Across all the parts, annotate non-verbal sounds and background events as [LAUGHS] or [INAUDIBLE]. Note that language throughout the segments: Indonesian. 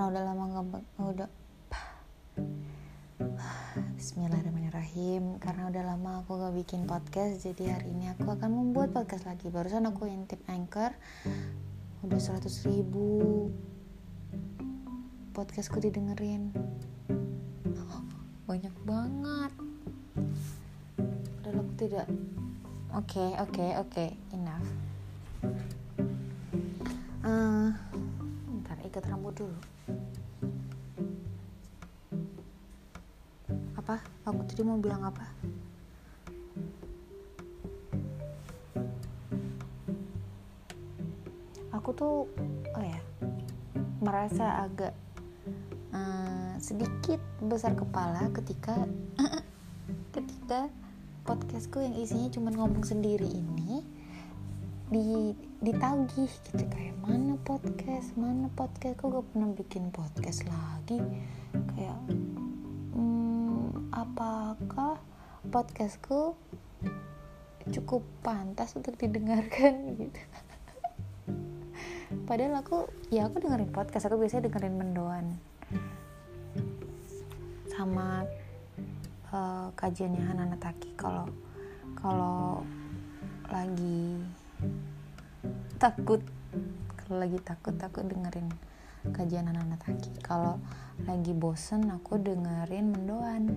karena udah lama nggak udah Bismillahirrahmanirrahim. Karena udah lama aku gak bikin podcast Jadi hari ini aku akan membuat podcast lagi. Barusan aku intip Anchor Udah 100 ribu. Podcastku didengerin. Banyak banget. Padahal aku tidak Oke, okay, oke, okay, oke. Okay. Enough. Uh, Rambut dulu. Apa? Aku tadi mau bilang apa? Aku tuh oh ya merasa agak uh, sedikit besar kepala ketika [LAUGHS] ketika podcastku yang isinya cuma ngomong sendiri ini di ditagih gitu kayak mana podcast mana podcast kok gak pernah bikin podcast lagi? Kayak apakah podcastku cukup pantas untuk didengarkan? [LAUGHS] Gitu. Padahal aku ya aku dengerin podcast aku biasanya dengerin mendoan. Sama uh, kajiannya Hana Taki kalau kalau lagi takut kalau lagi takut aku dengerin kajian anak-anak Taki kalau lagi bosen aku dengerin mendoan.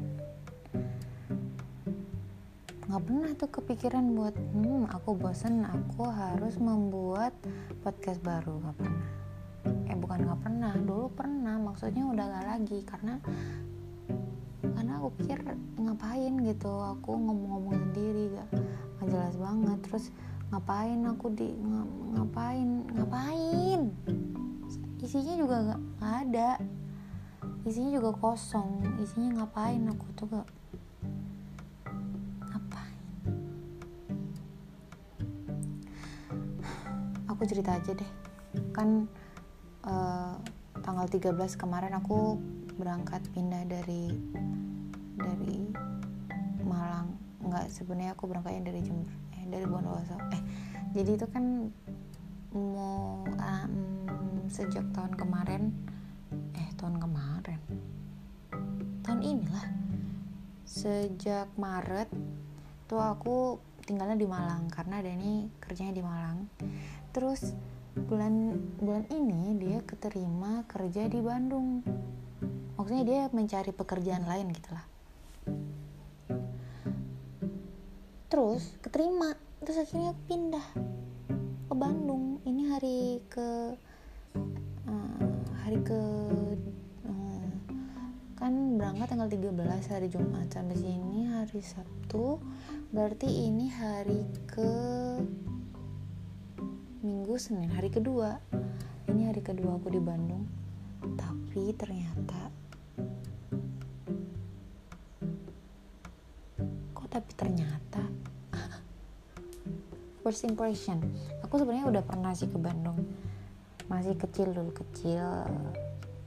Nggak pernah tuh kepikiran buat hmm aku bosen aku harus membuat podcast baru. Nggak pernah. Eh bukan nggak pernah dulu pernah maksudnya udah gak lagi. Karena karena aku pikir ngapain gitu aku ngomong-ngomong sendiri gak, gak jelas banget. Terus ngapain aku di ngapain ngapain? Isinya juga gak, ada. Isinya juga kosong. Isinya ngapain aku tuh gak aku cerita aja deh. Kan uh, tanggal 13 kemarin aku berangkat pindah dari dari Malang. Nggak sebenarnya aku berangkatnya dari Jember dari Bondowoso eh jadi itu kan mau um, sejak tahun kemarin eh tahun kemarin tahun inilah sejak Maret tuh aku tinggalnya di Malang karena Dani kerjanya di Malang. Terus bulan bulan ini dia keterima kerja di Bandung. Maksudnya dia mencari pekerjaan lain gitulah terus keterima. Terus akhirnya pindah ke Bandung. Ini hari ke uh, hari ke uh, kan berangkat tanggal 13 hari Jumat. Sampai sini hari Sabtu. Berarti ini hari ke minggu Senin hari kedua. Ini hari kedua aku di Bandung. Tapi ternyata kok tapi ternyata first impression. Aku sebenarnya udah pernah sih ke Bandung. Masih kecil dulu kecil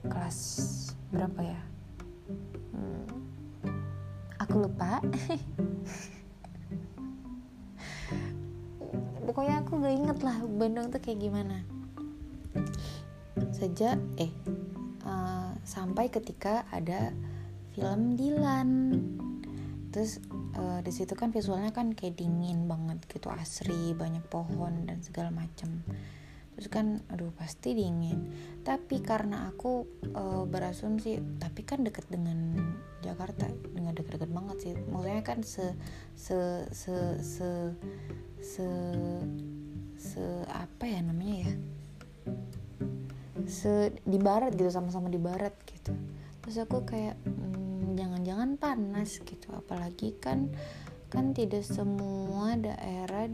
kelas berapa ya? Hmm, aku lupa. [LAUGHS] Pokoknya aku gak inget lah Bandung tuh kayak gimana. Sejak eh uh, sampai ketika ada film Dilan terus uh, di situ kan visualnya kan kayak dingin banget gitu asri banyak pohon dan segala macem. Terus kan aduh pasti dingin. Tapi karena aku uh, berasumsi tapi kan deket dengan Jakarta dengan deket-deket banget sih. Maksudnya kan se se se se se se apa ya namanya ya? Se di barat gitu sama-sama di barat gitu. Terus aku kayak hmm, jangan-jangan panas gitu. Apalagi kan kan tidak semua daerah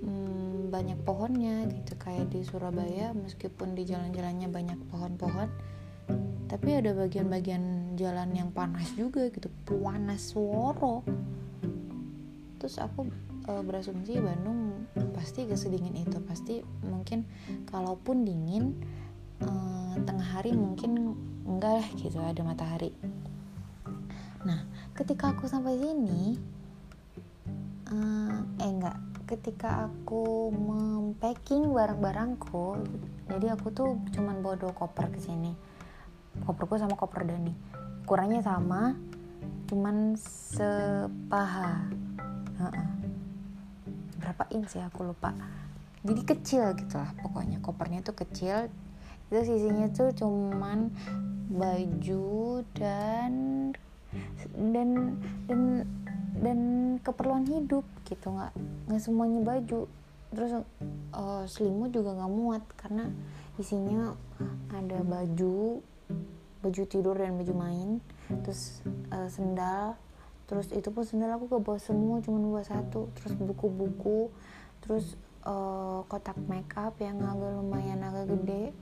hmm, banyak pohonnya gitu. Kayak di Surabaya meskipun di jalan-jalannya banyak pohon-pohon tapi ada bagian-bagian jalan yang panas juga gitu. Panas suara. Terus aku e, berasumsi Bandung pasti gak sedingin itu. Pasti mungkin kalaupun dingin e, tengah hari mungkin enggak lah gitu ada matahari nah ketika aku sampai sini eh, eh enggak. Ketika aku mempacking barang-barangku jadi aku tuh cuman bawa dua koper ke sini. Koperku sama koper Dani. Ukurannya sama cuman sepaha. Uh-uh. berapa inch ya? Aku lupa. Jadi kecil gitu lah pokoknya. Kopernya tuh kecil. Itu sisinya tuh cuman baju dan dan dan dan keperluan hidup gitu nggak nggak semuanya baju. Terus uh, selimut juga nggak muat karena isinya ada baju baju tidur dan baju main terus uh, sendal. Terus itu pun sendal aku gak bawa semua cuma bawa satu. Terus buku-buku terus uh, kotak make up yang agak lumayan agak gede.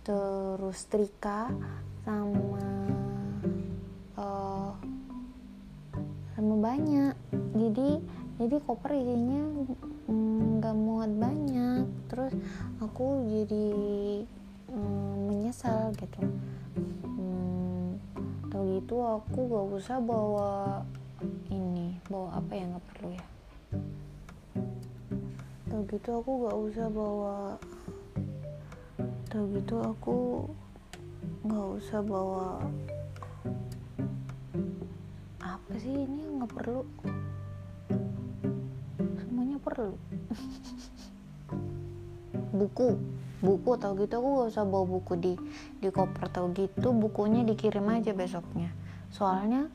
Terus trika sama uh, sama banyak. Jadi jadi koper isinya mm, nggak mm, muat banyak. Terus aku jadi mm, menyesal gitu. Mm, tau gitu aku gak usah bawa ini bawa apa yang nggak perlu ya. Tau gitu aku gak usah bawa tau gitu aku nggak usah bawa apa sih ini nggak perlu. Semuanya perlu. [LAUGHS] Buku buku tau gitu. Aku gak usah bawa buku di di koper tau gitu. Bukunya dikirim aja besoknya. Soalnya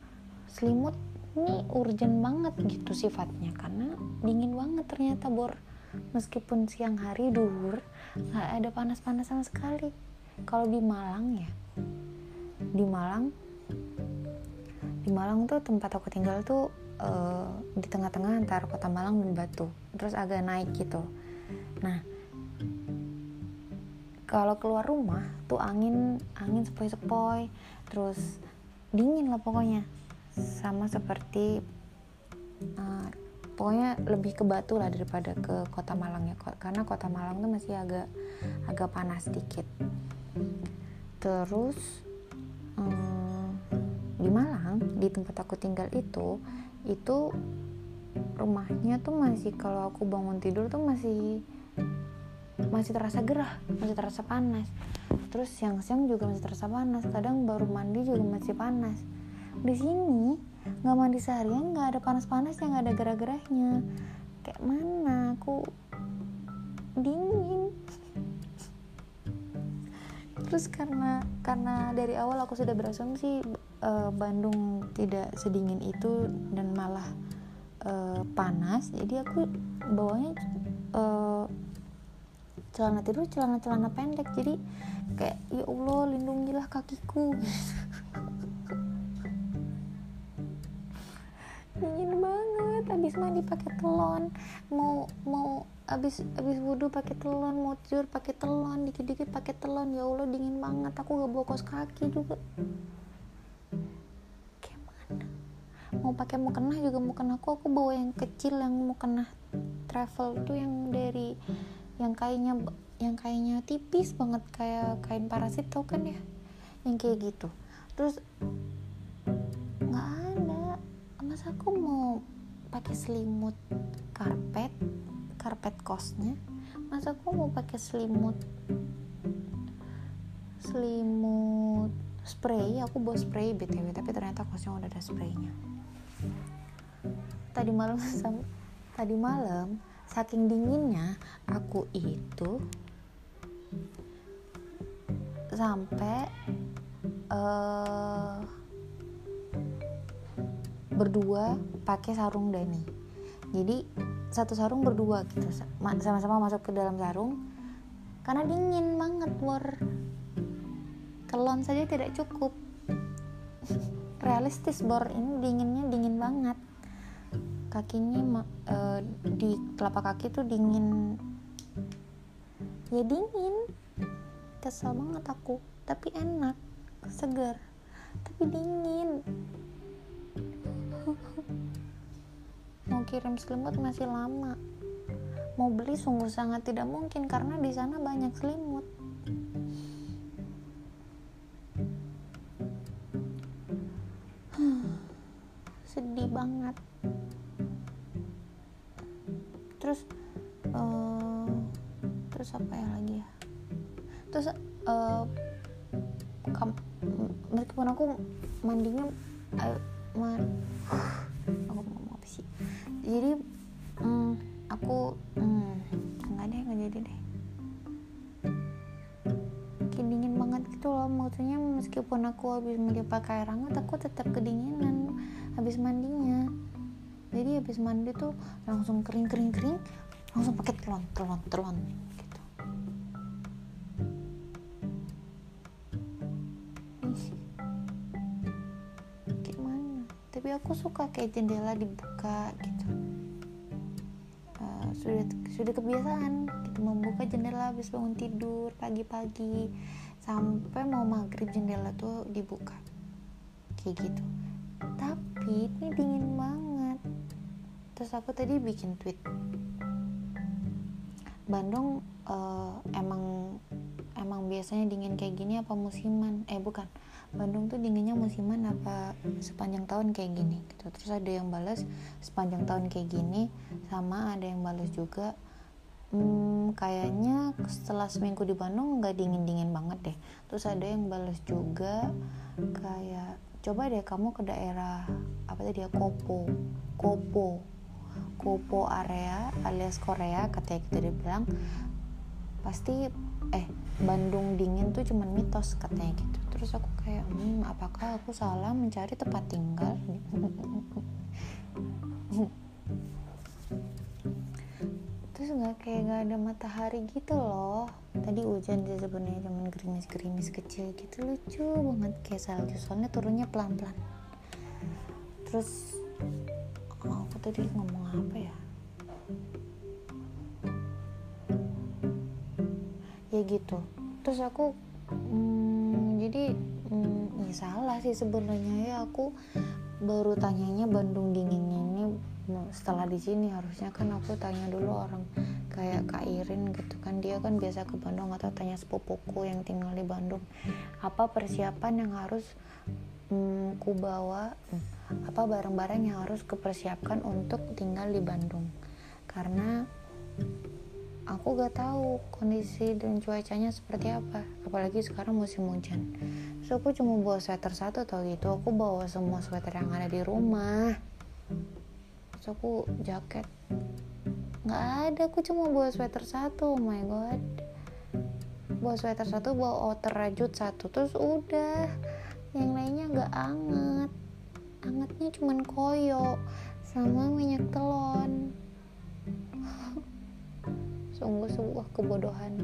selimut ini urgent banget gitu sifatnya. Karena dingin banget ternyata bor. Meskipun siang hari duhur nggak ada panas-panas sama sekali. Kalau di Malang ya di Malang di Malang tuh tempat aku tinggal tuh uh, di tengah-tengah antara kota Malang dan Batu. Terus agak naik gitu. Nah kalau keluar rumah tuh angin angin sepoi-sepoi terus dingin lah pokoknya. Sama seperti uh, pokoknya lebih ke Batu lah daripada ke kota Malang ya. Karena kota Malang tuh masih agak agak panas sedikit. Terus di Malang di tempat aku tinggal itu itu rumahnya tuh masih kalau aku bangun tidur tuh masih masih terasa gerah masih terasa panas. Terus siang-siang juga masih terasa panas kadang baru mandi juga masih panas. Di sini nggak mandi seharian nggak ada panas-panas yang nggak ada gerah-gerahnya. Kayak mana? Aku dingin. Terus karena karena dari awal aku sudah berasumsi uh, Bandung tidak sedingin itu dan malah uh, panas jadi aku bawanya uh, celana tidur celana celana pendek jadi kayak ya Allah lindungilah kakiku. [LAUGHS] Dingin banget abis mandi pakai telon mau mau abis abis wudhu pakai telon mau tidur pakai telon dikit dikit pakai telon ya allah dingin banget aku gak bawa kos kaki juga kayak mana? Mau pakai mau kena juga mau kena aku aku bawa yang kecil yang mau kena travel tuh yang dari yang kainnya yang kainnya tipis banget kayak kain parasit tau kan ya? Yang kayak gitu. Terus nggak ada. Masa aku mau pakai selimut karpet karpet kosnya. Masa aku mau pakai selimut selimut spray aku bawa spray btw tapi ternyata kosnya udah ada spraynya. Tadi malam [LAUGHS] tadi malam saking dinginnya aku itu sampai uh, berdua pakai sarung Dani. Jadi satu sarung berdua gitu sama-sama masuk ke dalam sarung karena dingin banget war kelon saja tidak cukup. Realistis bor. Ini dinginnya dingin banget. Kakinya uh, di telapak kaki tuh dingin. Ya dingin. Kesel banget aku. Tapi enak. Segar. Tapi dingin. Mau kirim selimut masih lama. Mau beli sungguh sangat tidak mungkin karena di sana banyak selimut sedih banget. Terus uh, terus apa ya lagi ya? Terus uh, meskipun aku mandinya uh, man, aku mau ngomong apa sih? Jadi mm, aku mm, nggak deh nggak jadi deh. Kayak dingin banget gitu loh maksudnya meskipun aku habis mandi pakai hangat aku tetap kedinginan habis mandinya. Jadi habis mandi tuh langsung kering kering kering langsung pakai telon telon telon gitu. Gimana? Tapi aku suka kayak jendela dibuka gitu. Uh, sudah sudah kebiasaan gitu membuka jendela habis bangun tidur pagi-pagi sampai mau maghrib jendela tuh dibuka. Kayak gitu tapi ini dingin banget. Terus aku tadi bikin tweet. Bandung uh, emang emang biasanya dingin kayak gini apa musiman? Eh bukan. Bandung tuh dinginnya musiman apa sepanjang tahun kayak gini gitu. Terus ada yang balas sepanjang tahun kayak gini sama ada yang balas juga. Hmm, kayaknya setelah seminggu di Bandung nggak dingin dingin banget deh. Terus ada yang balas juga kayak coba deh kamu ke daerah apa tadi ya Kopo Kopo Kopo area alias Korea katanya gitu dia bilang. Pasti eh Bandung dingin tuh cuman mitos katanya gitu. Terus aku kayak hmm, apakah aku salah mencari tempat tinggal [LAUGHS] terus nggak kayak nggak ada matahari gitu loh. Tadi hujan sih sebenarnya cuman gerimis-gerimis kecil gitu. Lucu banget kayak salju. Soalnya turunnya pelan-pelan. Terus oh, aku tadi ngomong apa ya? Ya gitu. Terus aku hmm, jadi hmm, ya salah sih sebenarnya ya. Aku baru tanyanya Bandung dinginnya setelah di sini harusnya kan aku tanya dulu orang kayak Kak Irin gitu kan dia kan biasa ke Bandung atau tanya sepupuku yang tinggal di Bandung apa persiapan yang harus hmm, ku bawa? Apa barang-barang yang harus kupersiapkan untuk tinggal di Bandung? Karena aku gak tahu kondisi dan cuacanya seperti apa apalagi sekarang musim hujan. So aku cuma bawa sweater satu atau gitu aku bawa semua sweater yang ada di rumah so aku jaket. Nggak ada aku cuma bawa sweater satu oh my god. Bawa sweater satu bawa outer rajut satu terus udah. Yang lainnya nggak anget. Angetnya cuman koyo sama minyak telon. [LAUGHS] Sungguh sebuah kebodohan.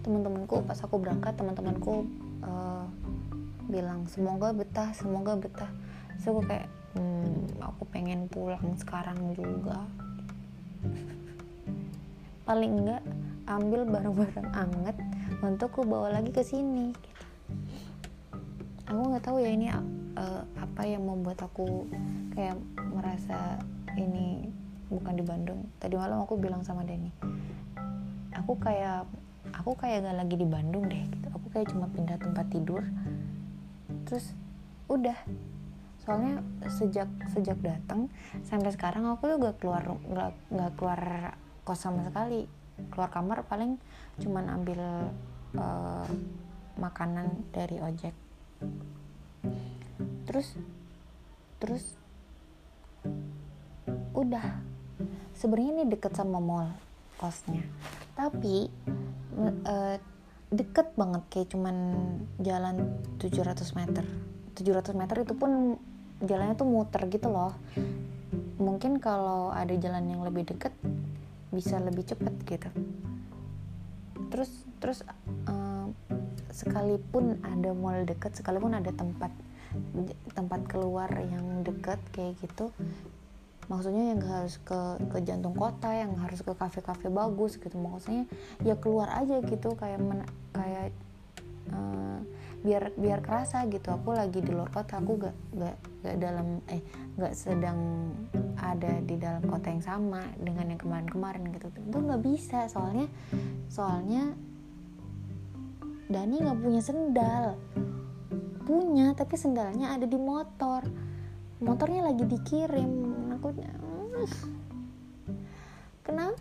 Teman-temanku pas aku berangkat teman-temanku uh, bilang semoga betah semoga betah. So aku kayak hmm, aku pengen pulang sekarang juga. Paling enggak ambil barang-barang anget untuk aku bawa lagi ke sini gitu. aku nggak tahu ya ini uh, apa yang membuat aku kayak merasa ini bukan di Bandung. Tadi malam aku bilang sama Denny aku kayak aku kayak gak lagi di Bandung deh gitu kayak cuma pindah tempat tidur. Terus udah. Soalnya sejak sejak datang sampai sekarang aku tuh gak keluar gak, gak keluar kos sama sekali. Keluar kamar paling cuman ambil uh, makanan dari ojek. Terus terus udah. Sebenarnya ini deket sama mall kosnya. Tapi uh, deket banget kayak cuman jalan 700 meter. 700 meter itu pun jalannya tuh muter gitu loh. Mungkin kalau ada jalan yang lebih deket bisa lebih cepet gitu. Terus terus uh, sekalipun ada mall deket sekalipun ada tempat tempat keluar yang deket kayak gitu maksudnya yang harus ke ke jantung kota yang harus ke kafe-kafe bagus gitu. Maksudnya ya keluar aja gitu kayak men, kayak uh, biar biar kerasa gitu. Aku lagi di luar kota aku gak gak gak dalam eh gak sedang ada di dalam kota yang sama dengan yang kemarin-kemarin gitu. Itu nggak bisa soalnya soalnya Dani nggak punya sendal. Punya tapi sendalnya ada di motor motornya lagi dikirim. Aku kenapa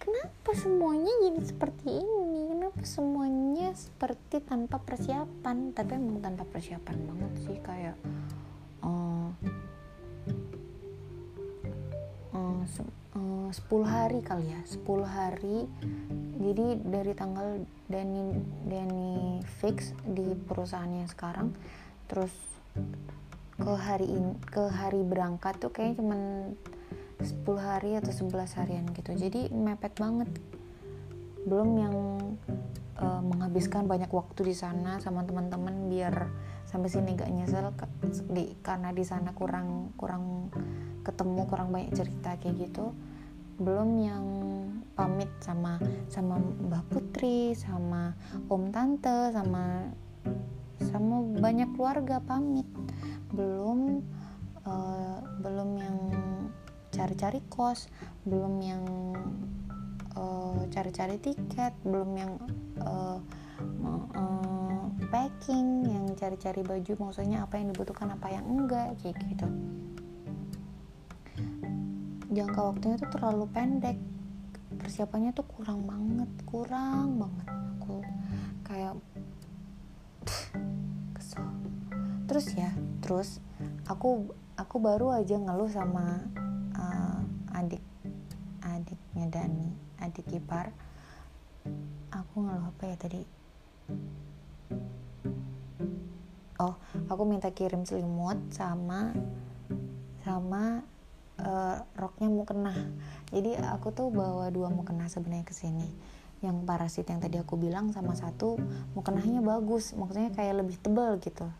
kenapa semuanya jadi seperti ini? Kenapa semuanya seperti tanpa persiapan? Tapi emang tanpa persiapan banget sih kayak uh, uh, uh, 10 hari kali ya 10 hari. Jadi dari tanggal Dani Dani fix di perusahaannya sekarang terus ke hari ini ke hari berangkat tuh kayaknya cuman 10 hari atau 11 harian gitu. Jadi mepet banget. Belum yang uh, menghabiskan banyak waktu di sana sama teman-teman biar sampai sini gak nyesel di, karena di sana kurang kurang ketemu kurang banyak cerita kayak gitu. Belum yang pamit sama sama Mbah Putri sama Om Tante sama sama banyak keluarga pamit belum uh, belum yang cari-cari kos belum yang uh, cari-cari tiket belum yang uh, uh, packing yang cari-cari baju maksudnya apa yang dibutuhkan apa yang enggak kayak gitu. Jangka waktunya tuh terlalu pendek persiapannya tuh kurang banget kurang banget. Aku kayak terus ya terus aku aku baru aja ngeluh sama uh, adik adiknya Dani adik ipar. Aku ngeluh apa ya tadi? Oh aku minta kirim selimut sama sama uh, roknya mau kena jadi aku tuh bawa dua mau kena sebenarnya ke sini. Yang parasit yang tadi aku bilang sama satu mau kenahnya bagus. Maksudnya kayak lebih tebal gitu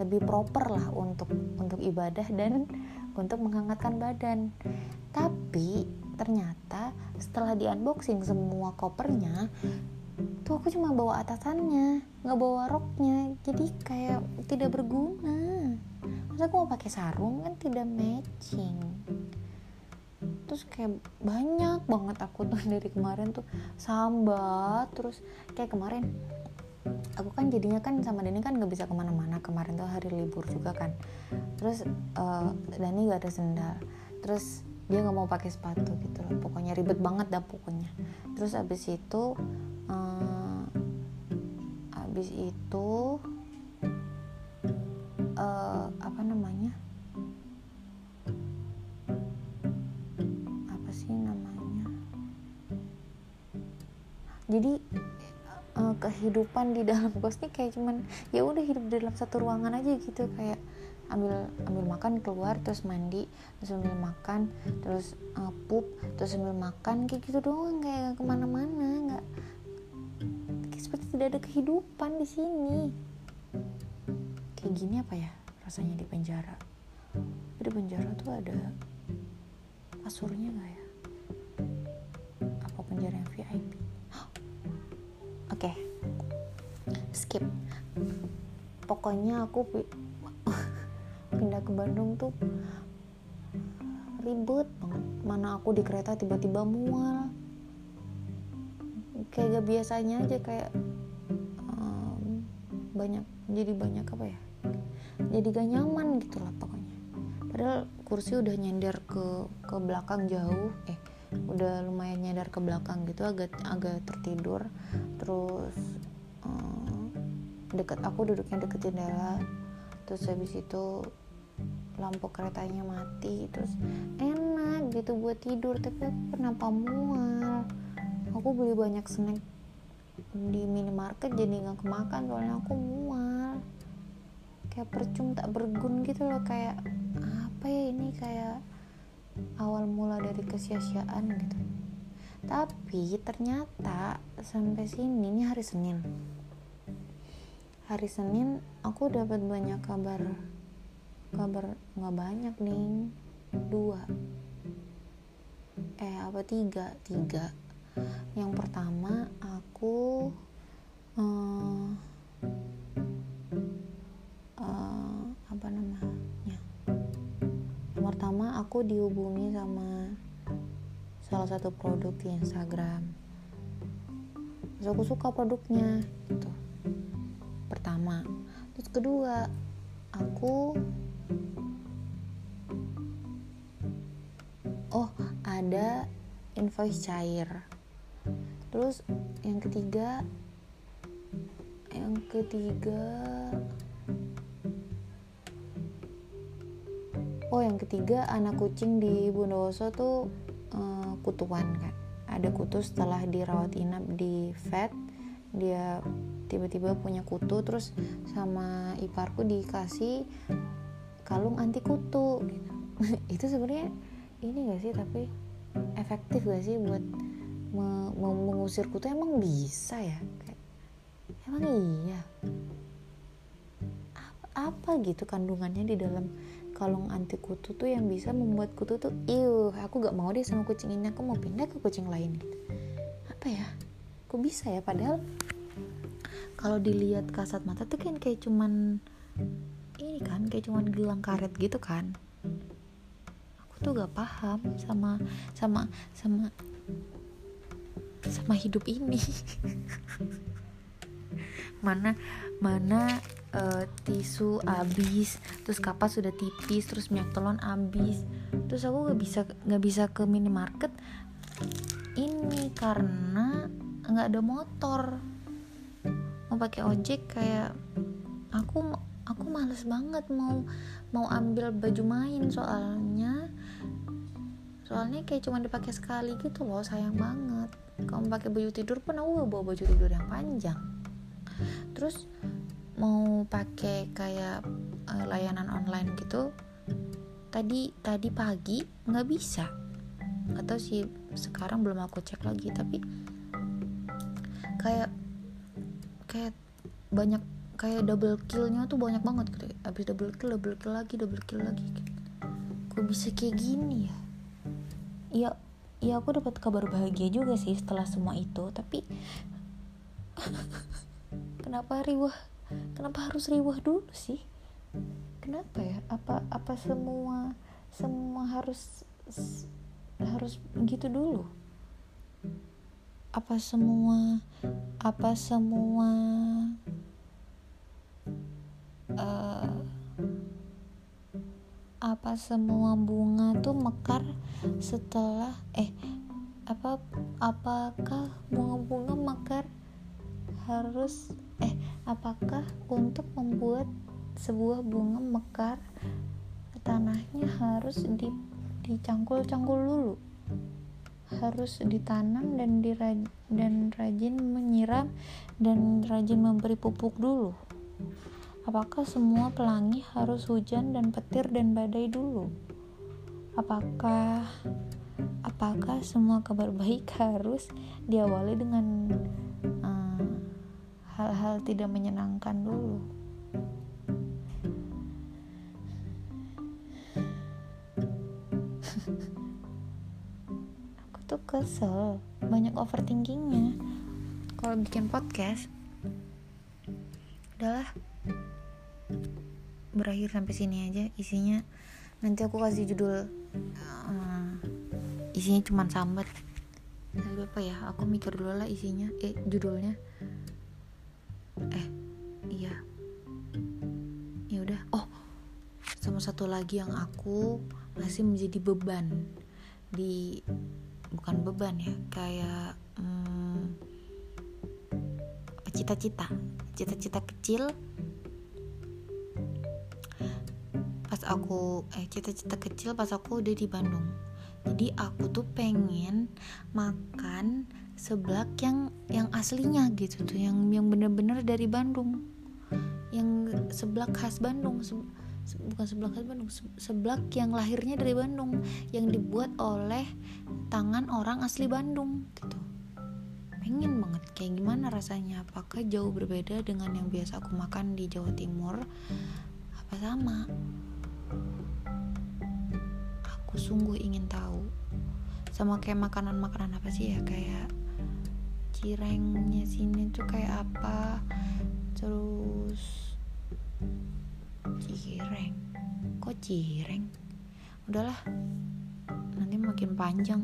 lebih proper lah untuk untuk ibadah dan untuk menghangatkan badan. Tapi ternyata setelah di unboxing semua kopernya tuh aku cuma bawa atasannya nggak bawa roknya. Jadi kayak tidak berguna. Masa aku mau pakai sarung kan tidak matching. Terus kayak banyak banget aku tuh [LAUGHS] dari kemarin tuh sambat terus kayak kemarin aku kan jadinya kan sama Dani kan nggak bisa ke mana-mana. Kemarin tuh hari libur juga kan. Terus uh, Dani gak ada sendal. Terus dia nggak mau pakai sepatu gitu loh. Pokoknya ribet banget dah pokoknya. Terus abis itu uh, abis itu uh, apa namanya? Apa sih namanya? Jadi kehidupan di dalam kos ini kayak cuman ya udah hidup di dalam satu ruangan aja gitu. Kayak ambil ambil makan keluar terus mandi terus ambil makan terus uh, pup terus ambil makan kayak gitu doang kayak ke mana-mana nggak. Seperti tidak ada kehidupan di sini. Kayak gini apa ya rasanya di penjara? Di penjara tuh ada kasurnya nggak ya? Apa penjara yang VIP [GASPS] Oke, okay. Skip. Pokoknya aku [LAUGHS] pindah ke Bandung tuh ribet banget. Mana aku di kereta tiba-tiba mual. Kayak gak biasanya aja kayak um, banyak jadi banyak apa ya? Jadi gak nyaman gitu lah pokoknya. Padahal kursi udah nyender ke ke belakang jauh. Eh udah lumayan nyadar ke belakang gitu agak agak tertidur terus um, deket aku duduknya deket jendela terus habis itu lampu keretanya mati terus enak gitu buat tidur. Tapi aku kenapa mual? Aku beli banyak snack di minimarket jadi nggak kemakan soalnya aku mual. Kayak percum tak bergun gitu loh kayak apa ya ini kayak awal mula dari kesia-siaan gitu. Tapi ternyata sampai sini ini hari Senin hari Senin aku dapat banyak kabar. Kabar nggak banyak nih. Dua. Eh apa tiga? Tiga. Yang pertama aku uh, uh, apa namanya? Yang pertama aku dihubungi sama salah satu produk di Instagram. Terus aku suka produknya gitu pertama. Terus kedua aku oh ada invoice cair. Terus yang ketiga yang ketiga oh yang ketiga anak kucing di Bondowoso tuh uh, kutuan kan ada kutu setelah dirawat inap di vet dia tiba-tiba punya kutu terus sama iparku dikasih kalung anti kutu gitu. [LAUGHS] Itu sebenarnya ini gak sih tapi efektif gak sih buat me mengusir kutu? Emang bisa ya? Kayak emang iya? Apa, apa gitu kandungannya di dalam kalung anti kutu tuh yang bisa membuat kutu tuh iuh aku gak mau deh sama kucing ini aku mau pindah ke kucing lain gitu. Apa ya kok bisa ya? Padahal kalau dilihat kasat mata tuh kan kayak cuman ini kan kayak cuman gelang karet gitu kan. Aku tuh gak paham sama sama sama sama hidup ini. [LAUGHS] Mana mana uh, tisu habis terus kapas sudah tipis terus minyak telon habis. Terus aku nggak bisa nggak bisa ke minimarket ini karena nggak ada motor. Mau pakai ojek kayak aku aku males banget mau mau ambil baju main soalnya. Soalnya kayak cuma dipakai sekali gitu loh sayang banget. Kalau pakai baju tidur pun aku bawa baju tidur yang panjang. Terus mau pakai kayak uh, layanan online gitu tadi tadi pagi nggak bisa. Atau sih sekarang belum aku cek lagi tapi kayak kayak banyak kayak double killnya tuh banyak banget gitu. Abis double kill double kill lagi double kill lagi gitu. kok bisa kayak gini ya? Ya ya aku dapat kabar bahagia juga sih setelah semua itu tapi [LAUGHS] kenapa riwah kenapa harus riwah dulu sih? Kenapa ya? Apa apa semua semua harus harus gitu dulu apa semua apa semua uh, apa semua bunga tuh mekar setelah eh apa apakah bunga-bunga mekar harus eh apakah untuk membuat sebuah bunga mekar tanahnya harus di dicangkul-cangkul dulu harus ditanam dan diraj dan rajin menyiram dan rajin memberi pupuk dulu apakah semua pelangi harus hujan dan petir dan badai dulu apakah apakah semua kabar baik [LAUGHS] harus diawali dengan hal-hal tidak menyenangkan dulu. Tuh kesel, banyak overthinkingnya. Kalau bikin podcast, udahlah. Berakhir sampai sini aja. Isinya nanti aku kasih judul uh, isinya cuma sambat. Tapi apa ya aku mikir dulu lah isinya. Eh judulnya. Eh iya. Ya udah. Oh sama satu lagi yang aku masih menjadi beban di bukan beban ya kayak hmm, cita-cita. Cita-cita kecil. Pas aku eh cita-cita kecil pas aku udah di Bandung. Jadi aku tuh pengen makan seblak yang yang aslinya gitu tuh yang yang bener-bener dari Bandung. Yang seblak khas Bandung se, se, bukan seblak khas Bandung se, seblak yang lahirnya dari Bandung yang dibuat oleh tangan orang asli Bandung gitu. Pengen banget kayak gimana rasanya? Apakah jauh berbeda dengan yang biasa aku makan di Jawa Timur? Apa sama? Aku sungguh ingin tahu. Sama kayak makanan-makanan apa sih ya? Kayak cirengnya sini tuh kayak apa? Terus cireng kok cireng udahlah nanti makin panjang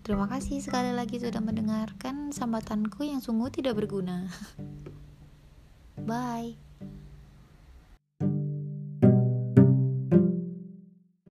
Terima kasih sekali lagi sudah mendengarkan sambatanku yang sungguh tidak berguna. [LAUGHS] Bye.